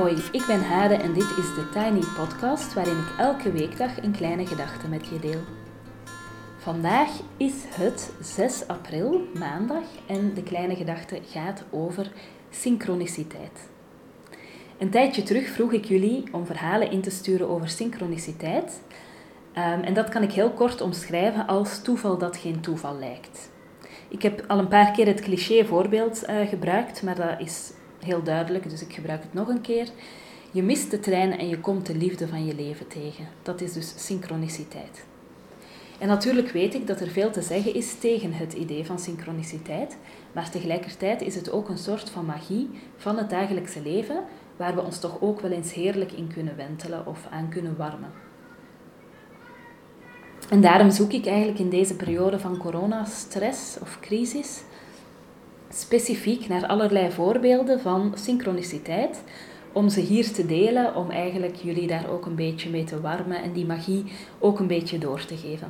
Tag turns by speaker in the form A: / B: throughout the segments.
A: Hoi, ik ben Hade en dit is de Tiny Podcast waarin ik elke weekdag een kleine gedachte met je deel. Vandaag is het 6 april, maandag, en de kleine gedachte gaat over synchroniciteit. Een tijdje terug vroeg ik jullie om verhalen in te sturen over synchroniciteit. Um, en dat kan ik heel kort omschrijven als toeval dat geen toeval lijkt. Ik heb al een paar keer het cliché voorbeeld uh, gebruikt, maar dat is heel duidelijk, dus ik gebruik het nog een keer. Je mist de trein en je komt de liefde van je leven tegen. Dat is dus synchroniciteit. En natuurlijk weet ik dat er veel te zeggen is tegen het idee van synchroniciteit, maar tegelijkertijd is het ook een soort van magie van het dagelijkse leven, waar we ons toch ook wel eens heerlijk in kunnen wentelen of aan kunnen warmen. En daarom zoek ik eigenlijk in deze periode van coronastress of crisis specifiek naar allerlei voorbeelden van synchroniciteit, om ze hier te delen, om eigenlijk jullie daar ook een beetje mee te warmen en die magie ook een beetje door te geven.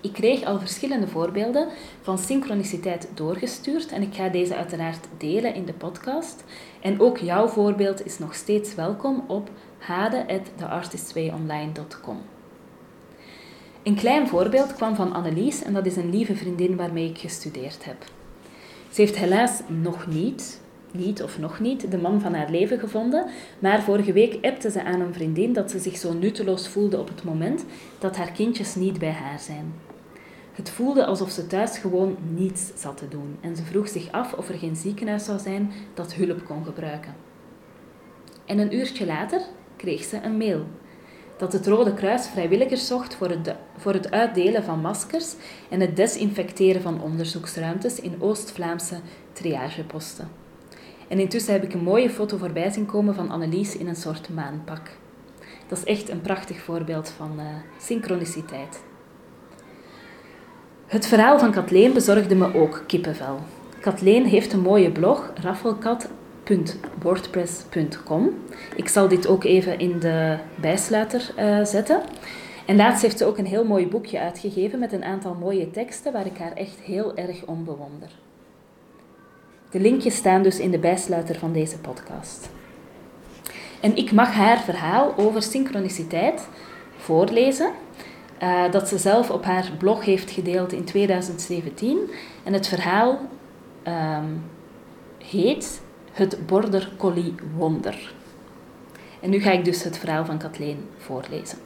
A: Ik kreeg al verschillende voorbeelden van synchroniciteit doorgestuurd en ik ga deze uiteraard delen in de podcast. En ook jouw voorbeeld is nog steeds welkom op hade.theartist2online.com. Een klein voorbeeld kwam van Annelies en dat is een lieve vriendin waarmee ik gestudeerd heb. Ze heeft helaas nog niet, niet of nog niet, de man van haar leven gevonden, maar vorige week appte ze aan een vriendin dat ze zich zo nutteloos voelde op het moment dat haar kindjes niet bij haar zijn. Het voelde alsof ze thuis gewoon niets zat te doen en ze vroeg zich af of er geen ziekenhuis zou zijn dat hulp kon gebruiken. En een uurtje later kreeg ze een mail dat het Rode Kruis vrijwilligers zocht voor het, voor het uitdelen van maskers en het desinfecteren van onderzoeksruimtes in Oost-Vlaamse triageposten. En intussen heb ik een mooie foto voorbij zien komen van Annelies in een soort maanpak. Dat is echt een prachtig voorbeeld van uh, synchroniciteit. Het verhaal van Kathleen bezorgde me ook kippenvel. Kathleen heeft een mooie blog, Raffelkat wordpress.com. Ik zal dit ook even in de bijsluiter uh, zetten. En laatst heeft ze ook een heel mooi boekje uitgegeven met een aantal mooie teksten waar ik haar echt heel erg om bewonder. De linkjes staan dus in de bijsluiter van deze podcast. En ik mag haar verhaal over synchroniciteit voorlezen, uh, dat ze zelf op haar blog heeft gedeeld in 2017. En het verhaal um, heet het Border Collie Wonder. En nu ga ik dus het verhaal van Kathleen voorlezen.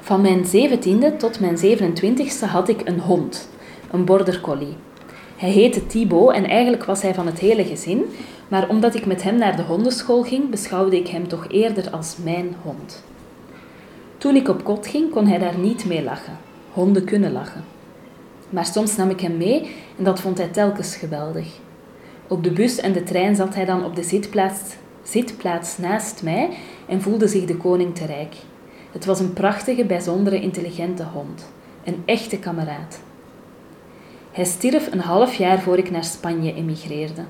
A: Van mijn 17e tot mijn 27e had ik een hond, een Border Collie. Hij heette Thibaut en eigenlijk was hij van het hele gezin, maar omdat ik met hem naar de hondenschool ging, beschouwde ik hem toch eerder als mijn hond. Toen ik op kot ging, kon hij daar niet mee lachen. Honden kunnen lachen. Maar soms nam ik hem mee en dat vond hij telkens geweldig. Op de bus en de trein zat hij dan op de zitplaats, zitplaats naast mij en voelde zich de koning te rijk. Het was een prachtige, bijzondere, intelligente hond. Een echte kameraad. Hij stierf een half jaar voor ik naar Spanje emigreerde.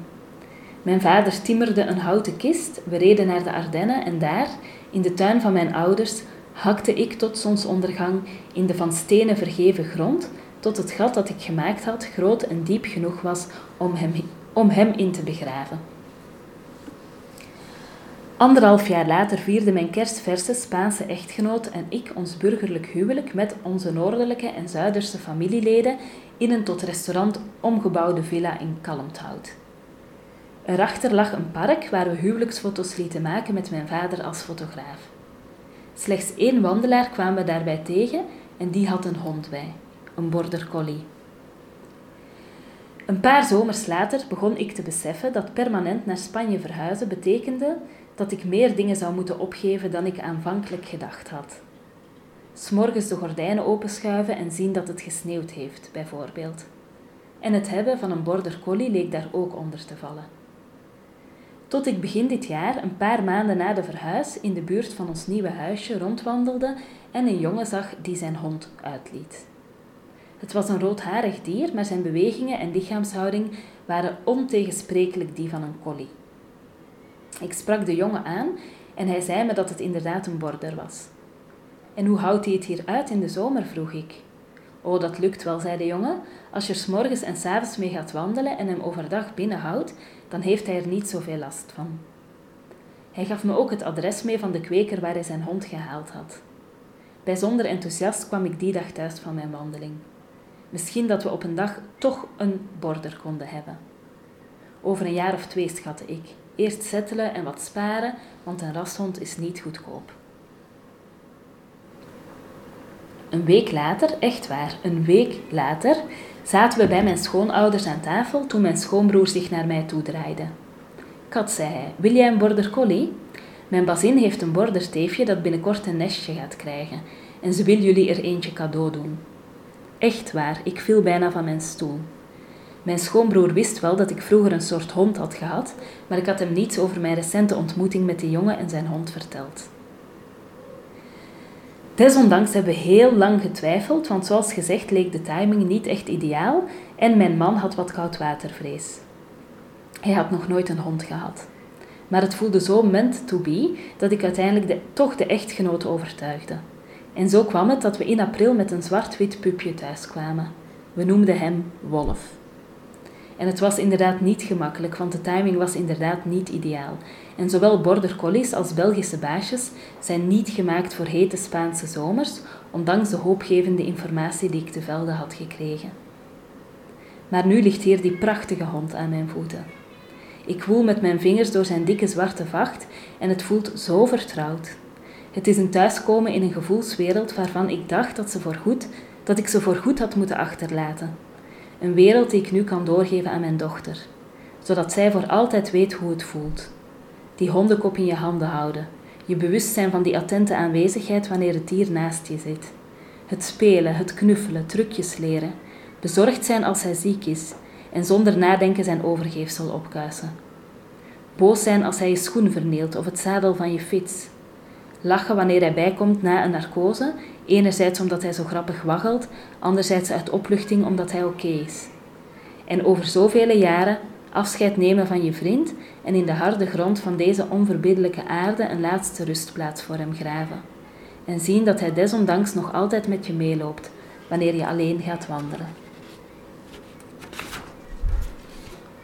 A: Mijn vader timmerde een houten kist, we reden naar de Ardennen en daar, in de tuin van mijn ouders, hakte ik tot zonsondergang in de van stenen vergeven grond, tot het gat dat ik gemaakt had groot en diep genoeg was om hem om hem in te begraven. Anderhalf jaar later vierde mijn kerstverse Spaanse echtgenoot en ik ons burgerlijk huwelijk met onze noordelijke en zuiderse familieleden in een tot restaurant omgebouwde villa in Kalmthout. Erachter lag een park waar we huwelijksfoto's lieten maken met mijn vader als fotograaf. Slechts één wandelaar kwamen we daarbij tegen en die had een hond bij, een border collie. Een paar zomers later begon ik te beseffen dat permanent naar Spanje verhuizen betekende dat ik meer dingen zou moeten opgeven dan ik aanvankelijk gedacht had. S'morgens de gordijnen openschuiven en zien dat het gesneeuwd heeft, bijvoorbeeld. En het hebben van een border collie leek daar ook onder te vallen. Tot ik begin dit jaar, een paar maanden na de verhuis, in de buurt van ons nieuwe huisje rondwandelde en een jongen zag die zijn hond uitliet. Het was een roodharig dier, maar zijn bewegingen en lichaamshouding waren ontegensprekelijk die van een collie. Ik sprak de jongen aan en hij zei me dat het inderdaad een border was. En hoe houdt hij het hier uit in de zomer? vroeg ik. Oh, dat lukt wel, zei de jongen. Als je er s morgens en s avonds mee gaat wandelen en hem overdag binnenhoudt, dan heeft hij er niet zoveel last van. Hij gaf me ook het adres mee van de kweker waar hij zijn hond gehaald had. Bijzonder enthousiast kwam ik die dag thuis van mijn wandeling. Misschien dat we op een dag toch een border konden hebben. Over een jaar of twee schatte ik. Eerst settelen en wat sparen, want een rashond is niet goedkoop. Een week later, echt waar, een week later, zaten we bij mijn schoonouders aan tafel toen mijn schoonbroer zich naar mij toedraaide. Kat, zei hij, wil jij een border collie? Mijn bazin heeft een borderteefje dat binnenkort een nestje gaat krijgen en ze wil jullie er eentje cadeau doen. Echt waar, ik viel bijna van mijn stoel. Mijn schoonbroer wist wel dat ik vroeger een soort hond had gehad, maar ik had hem niets over mijn recente ontmoeting met die jongen en zijn hond verteld. Desondanks hebben we heel lang getwijfeld, want zoals gezegd leek de timing niet echt ideaal en mijn man had wat koudwatervrees. Hij had nog nooit een hond gehad. Maar het voelde zo meant to be dat ik uiteindelijk de, toch de echtgenoot overtuigde. En zo kwam het dat we in april met een zwart-wit pupje thuis kwamen. We noemden hem Wolf. En het was inderdaad niet gemakkelijk, want de timing was inderdaad niet ideaal. En zowel border collies als Belgische baasjes zijn niet gemaakt voor hete Spaanse zomers, ondanks de hoopgevende informatie die ik te velde had gekregen. Maar nu ligt hier die prachtige hond aan mijn voeten. Ik woel met mijn vingers door zijn dikke zwarte vacht en het voelt zo vertrouwd. Het is een thuiskomen in een gevoelswereld waarvan ik dacht dat, ze voorgoed, dat ik ze voorgoed had moeten achterlaten. Een wereld die ik nu kan doorgeven aan mijn dochter, zodat zij voor altijd weet hoe het voelt. Die hondenkop in je handen houden, je bewustzijn van die attente aanwezigheid wanneer het dier naast je zit. Het spelen, het knuffelen, trucjes leren, bezorgd zijn als hij ziek is en zonder nadenken zijn overgeefsel opkuisen. Boos zijn als hij je schoen verneelt of het zadel van je fiets. Lachen wanneer hij bijkomt na een narcose, enerzijds omdat hij zo grappig waggelt, anderzijds uit opluchting omdat hij oké is. En over zoveel jaren afscheid nemen van je vriend en in de harde grond van deze onverbiddelijke aarde een laatste rustplaats voor hem graven. En zien dat hij desondanks nog altijd met je meeloopt wanneer je alleen gaat wandelen.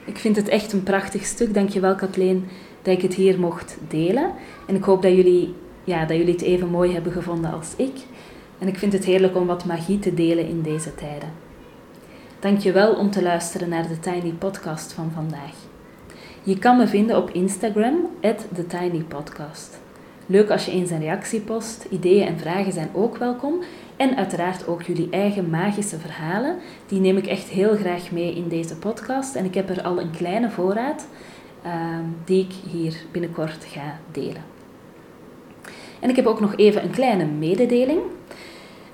A: Ik vind het echt een prachtig stuk. Dankjewel Kathleen dat ik het hier mocht delen. En ik hoop dat jullie, ja, dat jullie het even mooi hebben gevonden als ik. En ik vind het heerlijk om wat magie te delen in deze tijden. Dankjewel om te luisteren naar de Tiny Podcast van vandaag. Je kan me vinden op Instagram, TheTinyPodcast. Leuk als je eens een reactie post. Ideeën en vragen zijn ook welkom. En uiteraard ook jullie eigen magische verhalen. Die neem ik echt heel graag mee in deze podcast. En ik heb er al een kleine voorraad uh, die ik hier binnenkort ga delen. En ik heb ook nog even een kleine mededeling.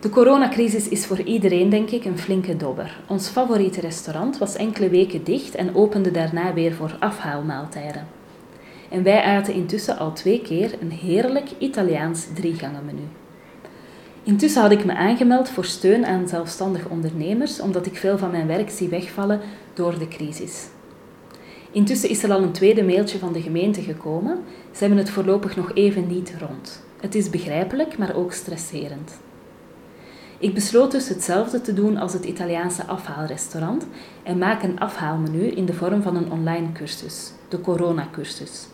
A: De coronacrisis is voor iedereen, denk ik, een flinke dobber. Ons favoriete restaurant was enkele weken dicht en opende daarna weer voor afhaalmaaltijden. En wij aten intussen al twee keer een heerlijk Italiaans driegangenmenu. Intussen had ik me aangemeld voor steun aan zelfstandig ondernemers, omdat ik veel van mijn werk zie wegvallen door de crisis. Intussen is er al een tweede mailtje van de gemeente gekomen. Ze hebben het voorlopig nog even niet rond. Het is begrijpelijk, maar ook stresserend. Ik besloot dus hetzelfde te doen als het Italiaanse afhaalrestaurant en maak een afhaalmenu in de vorm van een online cursus, de Corona-cursus.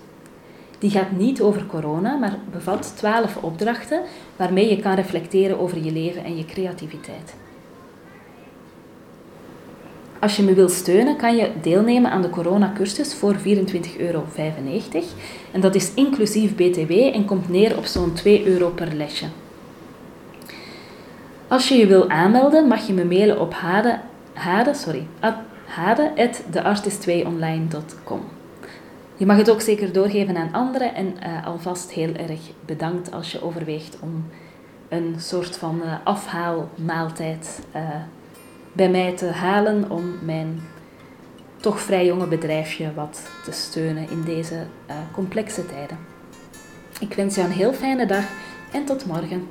A: Die gaat niet over corona, maar bevat 12 opdrachten waarmee je kan reflecteren over je leven en je creativiteit. Als je me wilt steunen, kan je deelnemen aan de corona-cursus voor 24,95 euro. En dat is inclusief BTW en komt neer op zo'n 2 euro per lesje. Als je je wil aanmelden, mag je me mailen op hade, hade, sorry, hade.theartist2online.com. Je mag het ook zeker doorgeven aan anderen en uh, alvast heel erg bedankt als je overweegt om een soort van uh, afhaalmaaltijd uh, bij mij te halen om mijn toch vrij jonge bedrijfje wat te steunen in deze complexe tijden. Ik wens jou een heel fijne dag en tot morgen.